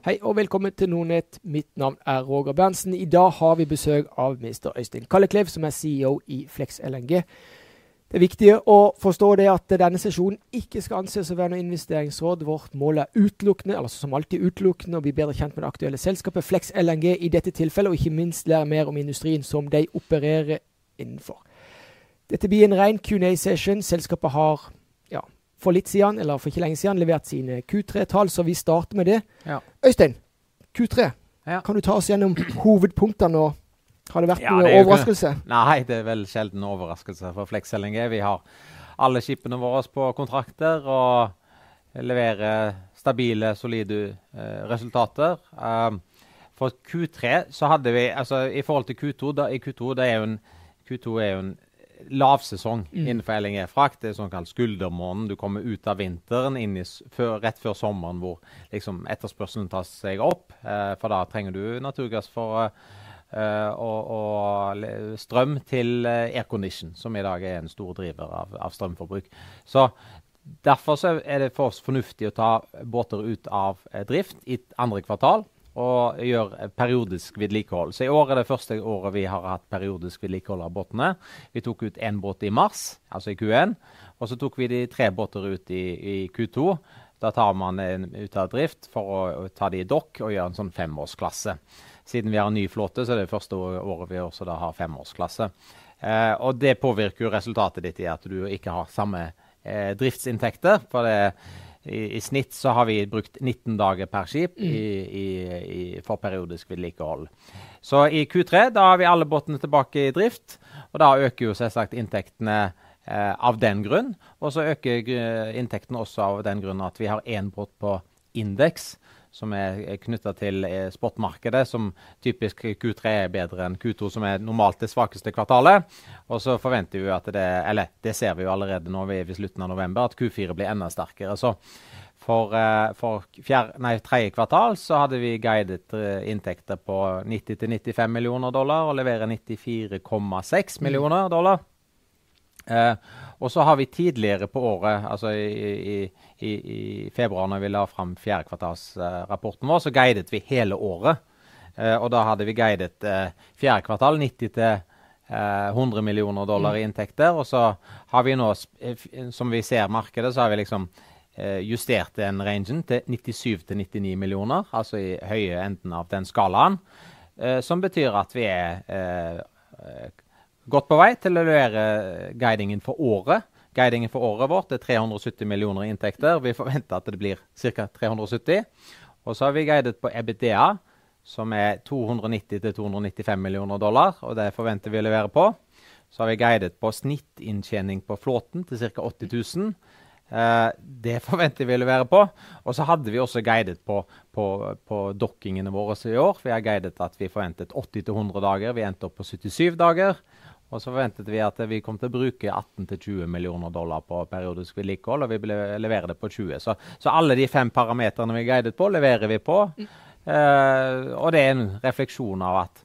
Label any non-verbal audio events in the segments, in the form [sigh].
Hei og velkommen til Nordnett. Mitt navn er Roger Berntsen. I dag har vi besøk av mr. Øystein Kalleklev, som er CEO i Flex LNG. Det er viktig å forstå det at denne sesjonen ikke skal anses å være noe investeringsråd. Vårt mål er utelukkende altså som alltid utelukkende, å bli bedre kjent med det aktuelle selskapet Flex LNG i dette tilfellet, og ikke minst lære mer om industrien som de opererer innenfor. Dette blir en ren Q&A-session. Selskapet har ja, for litt siden, eller for ikke lenge siden levert sine Q3-tall, så vi starter med det. Ja. Øystein, Q3. Ja. Kan du ta oss gjennom hovedpunktene? og Har det vært Ja, noen det er ikke- overraskelse? Nei, det er vel sjelden overraskelse for Flex LNG. Vi har alle skipene våre på kontrakter og leverer stabile, solide uh, resultater. Um, for Q3 så hadde vi altså I forhold til Q2 da, i Q2, det er jo en, Q2 er jo en lavsesong Mm. innenfor LNG-frakt. Det er sånn kalt skuldermåneden. Du kommer ut av vinteren i, før, rett før sommeren hvor liksom etterspørselen tar seg opp. Eh, for da trenger du naturgass for eh, eh, og, og strøm til eh, aircondition, som i dag er en stor driver av, av strømforbruk. Så Derfor så er det for oss fornuftig å ta båter ut av eh, drift i andre kvartal og gjøre eh, periodisk vedlikehold. Så I år er det første året vi har hatt periodisk vedlikehold av båtene. Vi tok ut én båt i mars, altså i Q1, og så tok vi de tre båter ut i, i Q2. Da tar man en ut av drift for å, ta de i dokk og gjøre en sånn femårsklasse. Siden vi har en ny flåte, så er det første året vi også har femårsklasse. Eh, og det påvirker jo resultatet ditt i at du ikke har samme eh, driftsinntekter. For det, i, i snitt så har vi brukt 19 dager per skip i, i, for periodisk vedlikehold. Så i Q3 da har vi alle båtene tilbake i drift, og da øker jo selvsagt inntektene eh, av den grunn. Og så øker inntektene også av den grunn at vi har én båt på indeks som er knytta til eh, spotmarkedet, som typisk Q3 er bedre enn Q2, som er normalt det svakeste kvartalet. Og så forventer vi at det Eller det ser vi jo allerede nå er ved slutten av november, at Q4 blir enda sterkere. Så for, eh, for fjerde, nei, tredje kvartal så hadde vi guidet eh, inntekter på 90-95 millioner dollar og leverer 94,6 millioner dollar. Eh, og så har vi tidligere på året, altså i, i, i, i februar når vi la fram fjerdekvartalsrapporten vår, så guidet vi hele året. Eh, og da hadde vi guidet eh, fjerde kvartal 90 til eh, 100 millioner dollar i inntekter. Og så har vi nå, eh, som vi ser markedet, så har vi liksom eh, justert den rangen til 97 til 99 millioner, altså i høye enden av den skalaen. Eh, som betyr at vi er eh, eh, godt på vei til å levere guidingen for året. Guidingen for året vårt er 370 millioner i inntekter. Vi forventer at det blir ca. 370. Og så har vi guidet på EBITDA, som er 290-295 millioner dollar. Og det forventer vi å levere på. Så har vi guidet på snittinntjening på flåten til ca. 80 000. Uh, det [laughs] forventer vi å levere på. Og så hadde vi også guidet på, på, på dokkingene våre i år. Vi har guidet at vi forventet 80-100 dager. Vi endte opp på 77 dager. Og så forventet vi at vi kom til å bruke 18-20 millioner dollar på periodisk vedlikehold, og vi ble, leverer det på 20. Så, så alle de fem parameterne vi guidet på, leverer vi på. Eh, og det er en refleksjon av at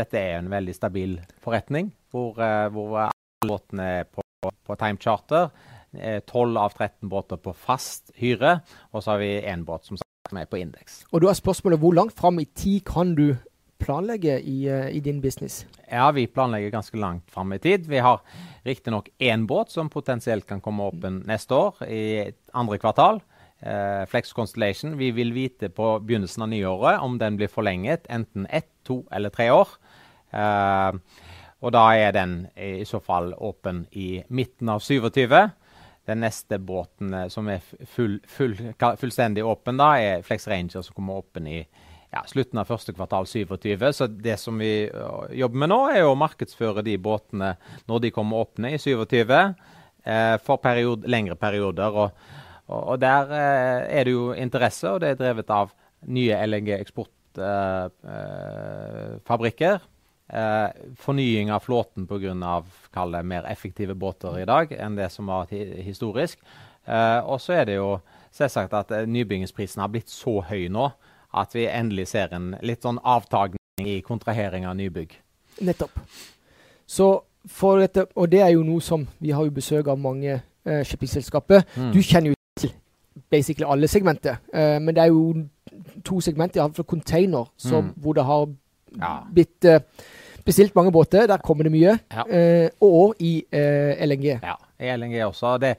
dette er en veldig stabil forretning, hvor, uh, hvor alle båtene er på, på time charter. Eh, 12 av 13 båter på fast hyre, og så har vi én båt som som er på indeks. Og da er spørsmålet hvor langt fram i tid kan du planlegge i, eh, i din business? Ja, vi planlegger ganske langt fram i tid. Vi har riktignok én båt som potensielt kan komme åpen neste år, i andre kvartal. Eh, Flex Constellation. Vi vil vite på begynnelsen av nyåret om den blir forlenget enten ett, to eller tre år. Eh, og da er den i så fall åpen i midten av 27. Den neste båten eh, som er full, full, fullstendig åpen, da, er Flex Ranger, som kommer åpen i ja, slutten av første kvartal 27. Så det som vi jobber med nå, er å markedsføre de båtene når de kommer åpne i 27, eh, for period, lengre perioder. Og, og, og der eh, er det jo interesse, og det er drevet av nye LNG-eksportfabrikker. Eh, fornying av flåten pga. mer effektive båter i dag enn det som var historisk. Eh, og så er det jo selvsagt at eh, nybyggingsprisen har blitt så høy nå at vi endelig ser en litt sånn avtagning i kontrahering av nybygg. Nettopp. Så for dette, og det er jo noe som Vi har jo besøk av mange eh, shippingselskaper. Mm. Du kjenner jo til basically alle segmenter. Eh, men det er jo to segmenter, iallfall container, som, Mm. hvor det har Ja. blitt eh, bestilt mange båter. Der kommer det mye. Ja. Eh, og i eh, LNG. Ja, i LNG også. Det, det,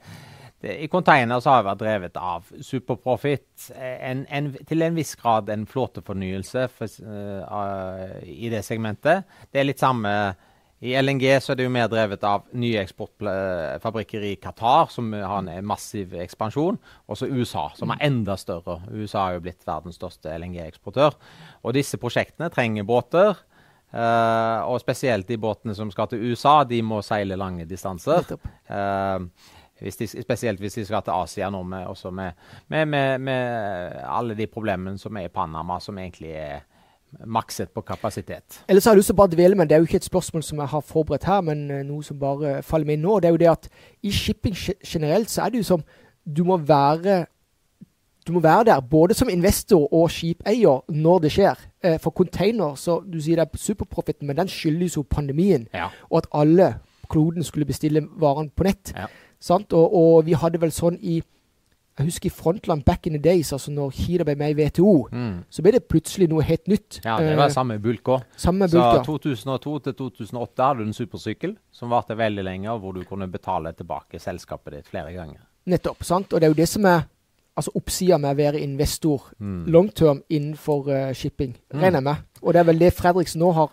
I container så har vi vært drevet av superprofit. En, en, til en viss grad en flåtefornyelse for, uh, i det segmentet. Det er litt samme I LNG så er det jo mer drevet av nye eksportfabrikker i Qatar, som har en massiv ekspansjon. Og så USA, som er enda større. USA har jo blitt verdens største LNG-eksportør. Og disse prosjektene trenger båter. Uh, og spesielt de båtene som skal til USA, de må seile lange distanser. Nettopp. Hvis de, spesielt hvis de skal til Asia nå, med, også med, med, med, alle de problemene som er i Panama, som egentlig er makset på kapasitet. Ellers har jeg lyst til å bare dvele med, det er jo ikke et spørsmål som jeg har forberedt her, men eh, noe som bare faller meg inn nå. Det er jo det at i shipping generelt så er det jo som du må være du må være der både som investor og skipeier når det skjer. Eh, for container, så du sier det er superprofitten, men den skyldes jo pandemien. Ja. Og at alle kloden skulle bestille varene på nett. Ja. Sant? Og, og vi hadde vel sånn i jeg husker i Frontland back in the days, altså når Kira ble med i WTO, Mm. så ble det plutselig noe helt nytt. Ja, det var Eh, samme bulk òg. Så bulk, ja. 2002 til 2008 hadde du en supersykkel som varte veldig lenge, og hvor du kunne betale tilbake selskapet ditt flere ganger. Nettopp. sant? Og det er jo det som er altså oppsida med å være investor Mm. long term innenfor uh, shipping, Mm. regner jeg med. Og det er vel det Fredriksen nå har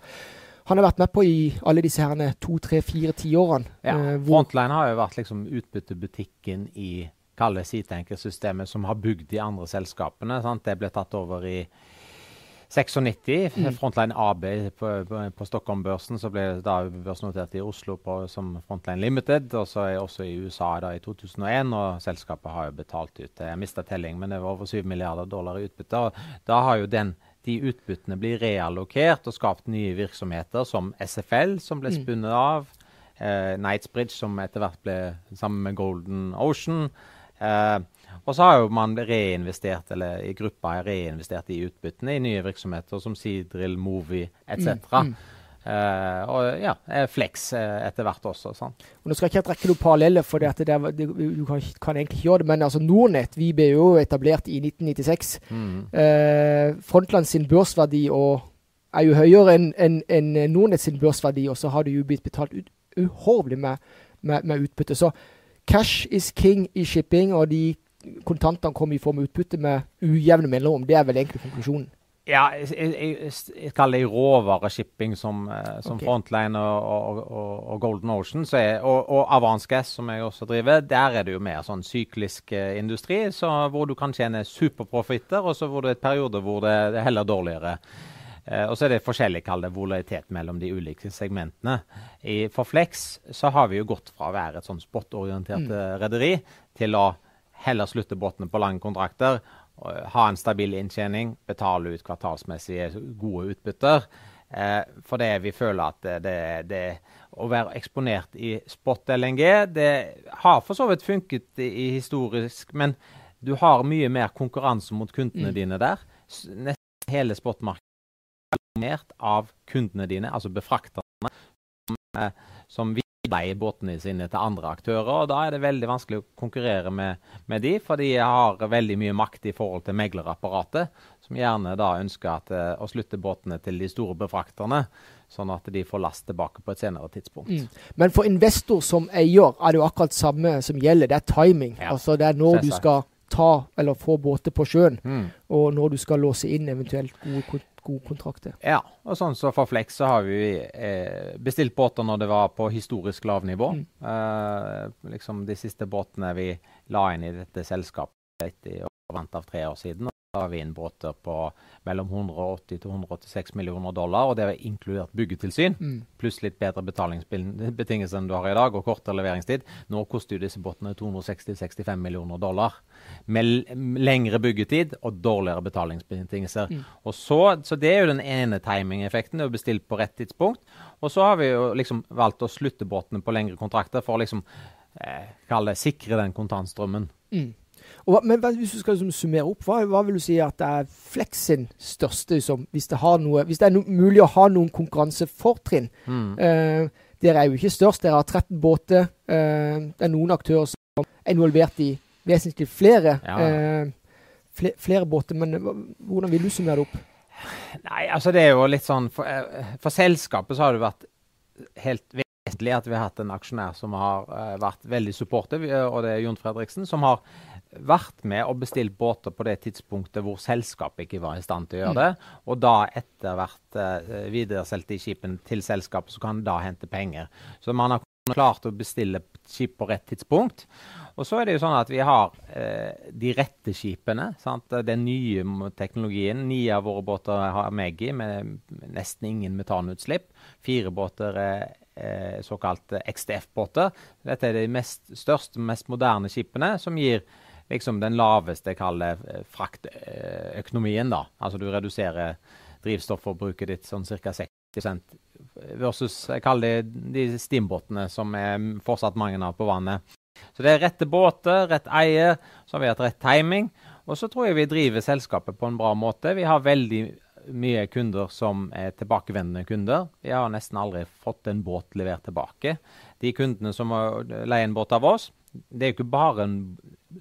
Han har vært med på i alle disse herne to, tre, fire tiårene. Ja, eh, Frontline har jo vært liksom utbyttebutikken i kalle Seatanker-systemet som har bygd de andre selskapene. Sant? Det ble tatt over i 96. Mm. Frontline AB på, på, på Stockholm-børsen så ble det da børsnotert i Oslo på, som Frontline Limited. Og så er også i USA da i 2001, og selskapet har jo betalt ut Jeg mista telling, men det var over 7 milliarder dollar i utbytte. og Da har jo den de utbyttene blir reallokert og skapt nye virksomheter, som SFL, som ble Mm. spunnet av. Eh, Knightsbridge, som etter hvert ble sammen med Golden Ocean. Eh, og så har jo man reinvestert, eller i gruppa er reinvestert i utbyttene i nye virksomheter som Seadrill, Movi etc. Mm, mm. Eh, og ja, eh, Flex uh, etter hvert også. Sånn. Og Nå skal jeg ikke trekke noen paralleller, for det det det, du kan, kan egentlig ikke gjøre det. Men altså Nordnett vi ble jo etablert i 1996. Mm. Uh, Frontland sin børsverdi er jo høyere enn en, en Nordnett sin børsverdi, og så har det jo blitt betalt ut uhorvelig med, med, med utbytte. Så cash is king i shipping, og de kontantene kommer i form av utbytte med ujevne mellomrom. Det er vel egentlig konklusjonen. Ja, jeg, jeg, jeg, kaller det råvareshipping som, eh, som okay. Frontline og, og, og, Golden Ocean. Så er, og, og Avance Gas, som jeg også driver. Der er det jo mer sånn syklisk eh, industri, så hvor du kan tjene superprofitter, og så hvor det er perioder hvor det, det er heller dårligere. Eh, og så er det forskjellig kall det volatilitet mellom de ulike segmentene. I, for Flex så har vi jo gått fra å være et sånn spotorientert Mm. rederi til å heller slutte båtene på lange kontrakter. Ha en stabil inntjening, betale ut kvartalsmessige gode utbytter. Eh, for det vi føler at det, det, Å være eksponert i spot-LNG, det har for så vidt funket i, i historisk, men du har mye mer konkurranse mot kundene Mm. dine der. Nesten hele spotmarkedet er dominert av kundene dine, altså befrakterne, som, eh, som vil leie båtene sine til andre aktører. og Da er det veldig vanskelig å konkurrere med, med de, for de har veldig mye makt i forhold til meglerapparatet, som gjerne da ønsker at, eh, å slutte båtene til de store befrakterne, sånn at de får last tilbake på et senere tidspunkt. Mm. Men for investor som eier er det jo akkurat samme som gjelder. Det er timing. Ja, Altså Det er når du skal ta eller få båter på sjøen, Mm. og når du skal låse inn eventuelt gode, kon- kontrakt kontrakter. Ja, og sånn så for Flex så har vi eh, bestilt båter når det var på historisk lavnivå. Mm. Eh, liksom de siste båtene vi la inn i dette selskapet i overkant av tre år siden. Har vi inn båter på mellom 180 til 186 millioner dollar, og det er inkludert byggetilsyn. Mm. Pluss litt bedre betalingsbetingelser enn du har i dag, og kortere leveringstid. Nå koster jo disse båtene 260-65 millioner dollar. Med lengre byggetid og dårligere betalingsbetingelser. Mm. Og så, så det er jo den ene timing-effekten. Det er bestilt på rett tidspunkt. Og så har vi jo liksom valgt å slutte båtene på lengre kontrakter for å liksom eh, sikre den kontantstrømmen. Mm. Og, hva- men hvis du skal liksom summere opp, hva, hva vil du si at det er Flex sin største liksom, hvis, det har noe, hvis det er no, mulig å ha noen konkurransefortrinn? Mm. Eh, dere er jo ikke størst, dere har 13 båter. Eh, det er noen aktører som er involvert i vesentlig flere, Ja. eh, fl flere båter. Men hvordan vil du summere det opp? Nei, altså det er jo litt sånn For, eh, for selskapet så har det vært helt vesentlig at vi har hatt en aksjonær som har eh, vært veldig supportive, og det er Jon Fredriksen, som har vært med og bestilt båter på det tidspunktet hvor selskapet ikke var i stand til å gjøre det. Og da etter hvert uh, videresolgt de skipene til selskapet, så kan han da hente penger. Så man har klart å bestille skip på rett tidspunkt. Og så er det jo sånn at vi har eh, de rette skipene. Sant? Den nye teknologien. Ni av våre båter har Meggi med nesten ingen metanutslipp. Fire båter er eh, såkalte XDF-båter. Dette er de mest, største, mest moderne skipene som gir liksom den laveste, jeg fraktøkonomien. da. Altså du reduserer drivstofforbruket ditt sånn ca. 60 versus jeg kaller det de stimbåtene som er fortsatt mange av på vannet. Så det er rette båter, rett eier, så har vi hatt rett timing. Og så tror jeg vi driver selskapet på en bra måte. Vi har veldig mye kunder som er tilbakevendende kunder. Vi har nesten aldri fått en båt levert tilbake. De kundene som har leier en båt av oss, det er jo ikke bare en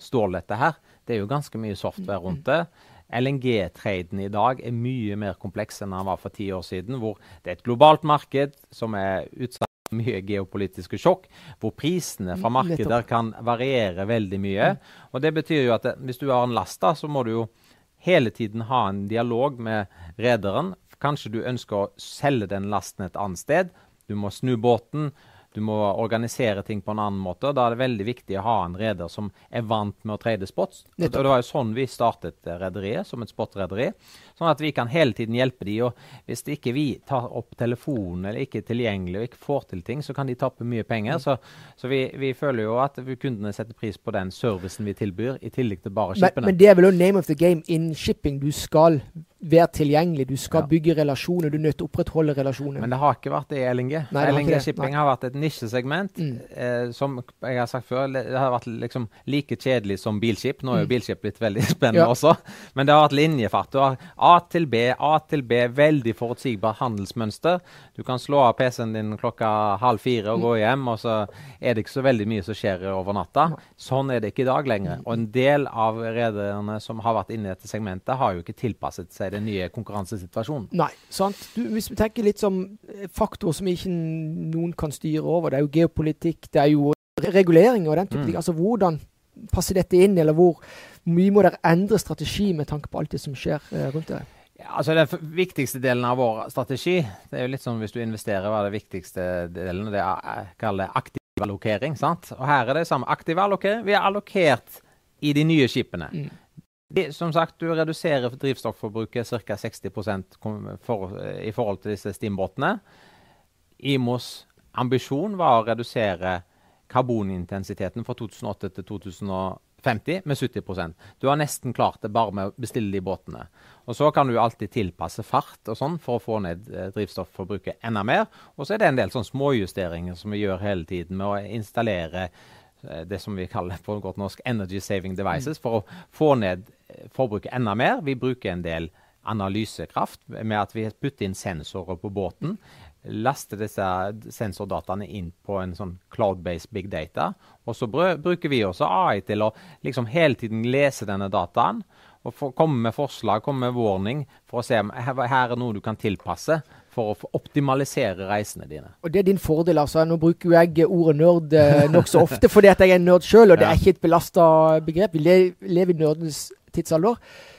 stål dette her. Det er jo ganske mye software rundt det. LNG-traden i dag er mye mer kompleks enn den var for ti år siden, hvor det er et globalt marked som er utsatt for mye geopolitiske sjokk, hvor prisene fra markeder kan variere veldig mye. Og Det betyr jo at hvis du har en last, da, så må du jo hele tiden ha en dialog med rederen. Kanskje du ønsker å selge den lasten et annet sted. Du må snu båten. Du må organisere ting på en annen måte. Da er det veldig viktig å ha en reder som er vant med å trade spots. Og Det var jo sånn vi startet rederiet, som et spotrederi. Sånn at vi kan hele tiden hjelpe de, og Hvis ikke vi tar opp telefonen eller ikke er tilgjengelig og ikke får til ting, så kan de tappe mye penger. Mm. Så, så vi, vi føler jo at kundene setter pris på den servicen vi tilbyr, i tillegg til bare Men, skipene. men det er vel også name of the game in shipping. Du skal være tilgjengelig, du skal Ja. bygge relasjoner. Du er nødt til å opprettholde relasjoner. Men det har ikke vært det i LNG. Nei, det LNG. Shipping Nei. har vært et nisjesegment Mm. eh, som jeg har sagt før, det har vært liksom like kjedelig som bilskip. Nå er jo Mm. bilskip blitt veldig [laughs] spennende Ja. også. Men det har vært linjefart. Du har A til B, A til B, veldig forutsigbart handelsmønster. Du kan slå av PC-en din klokka halv fire og Mm. gå hjem, og så er det ikke så veldig mye som skjer over natta. Sånn er det ikke i dag lenger. Og en del av rederne som har vært inne i dette segmentet, har jo ikke tilpasset seg den nye konkurransesituasjonen. Nei, sant. Du, hvis vi tenker litt som eh, faktorer som ikke noen kan styre over, det er jo geopolitikk, det er jo reguleringer og den type Mm. ting. Altså hvordan passer dette inn, eller hvor mye må dere endre strategi med tanke på alt det som skjer eh, rundt dere? Ja, altså Den viktigste delen av vår strategi det er jo litt sånn hvis du investerer, hva er det viktigste delen? Det er jeg kaller aktiv allokering. sant? Og Her er det samme. Aktiv allokering. Vi er allokert i de nye skipene. Mm. Som sagt, du reduserer drivstofforbruket ca. 60 kom- for, i forhold til disse stimbåtene. IMOs ambisjon var å redusere karbonintensiteten fra 2008 til 2050 med 70% Du har nesten klart det bare med å bestille de båtene. Og Så kan du alltid tilpasse fart og sånn for å få ned drivstoffforbruket drivstofforbruket enda mer. Og så er det en del sånn småjusteringer som vi gjør hele tiden med å installere eh, det som vi kaller på godt norsk energy saving devices, for å få ned eh, forbruket enda mer. Vi bruker en del analysekraft med at vi putter inn sensorer på båten. Laster disse sensordataene inn på en sånn cloud-based big data. Og så bruker vi også AI til å liksom hele tiden lese denne dataen og for, komme med forslag, komme med warning for å se om her, her er noe du kan tilpasse for å optimalisere reisene dine. Og det er din fordel, altså. Nå bruker jo jeg ordet nerd eh, nokså ofte fordi at jeg er nerd sjøl, og det er ikke et belasta begrep. Vi lever i nerdens tidsalder.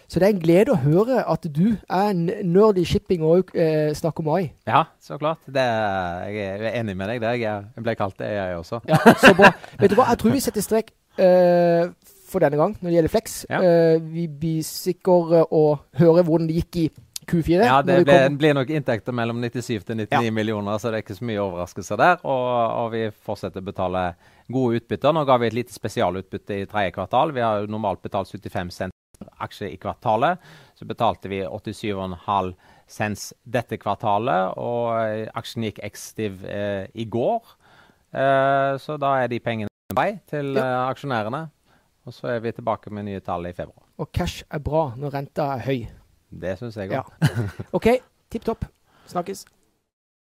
Så det er en glede å høre at du er en nerd i shipping og eh, snakker om AI. Ja, så klart. Det, er- jeg er enig med deg der. Jeg, jeg ble kalt det, jeg også. Ja, så bra. Vet du hva, jeg tror vi setter strek eh, for denne gang når det gjelder Flex. Ja. Eh, vi blir sikre å høre hvordan det gikk i Q4. Ja, det ble, blir nok inntekter mellom 97 til 99 Ja. millioner, så det er ikke så mye overraskelser der. Og, og vi fortsetter å betale gode utbytter. Nå ga vi et lite spesialutbytte i tredje kvartal. Vi har jo normalt betalt 75 cent aksje i kvartalet. Så betalte vi 87,5 cents dette kvartalet, og eh, aksjen gikk ekstiv eh, i går. Eh, så da er de pengene på vei til Ja. eh, aksjonærene. Og så er vi tilbake med nye tall i februar. Og cash er bra når renta er høy. Det syns jeg òg. Ja. [laughs] OK, tipp topp. Snakkes.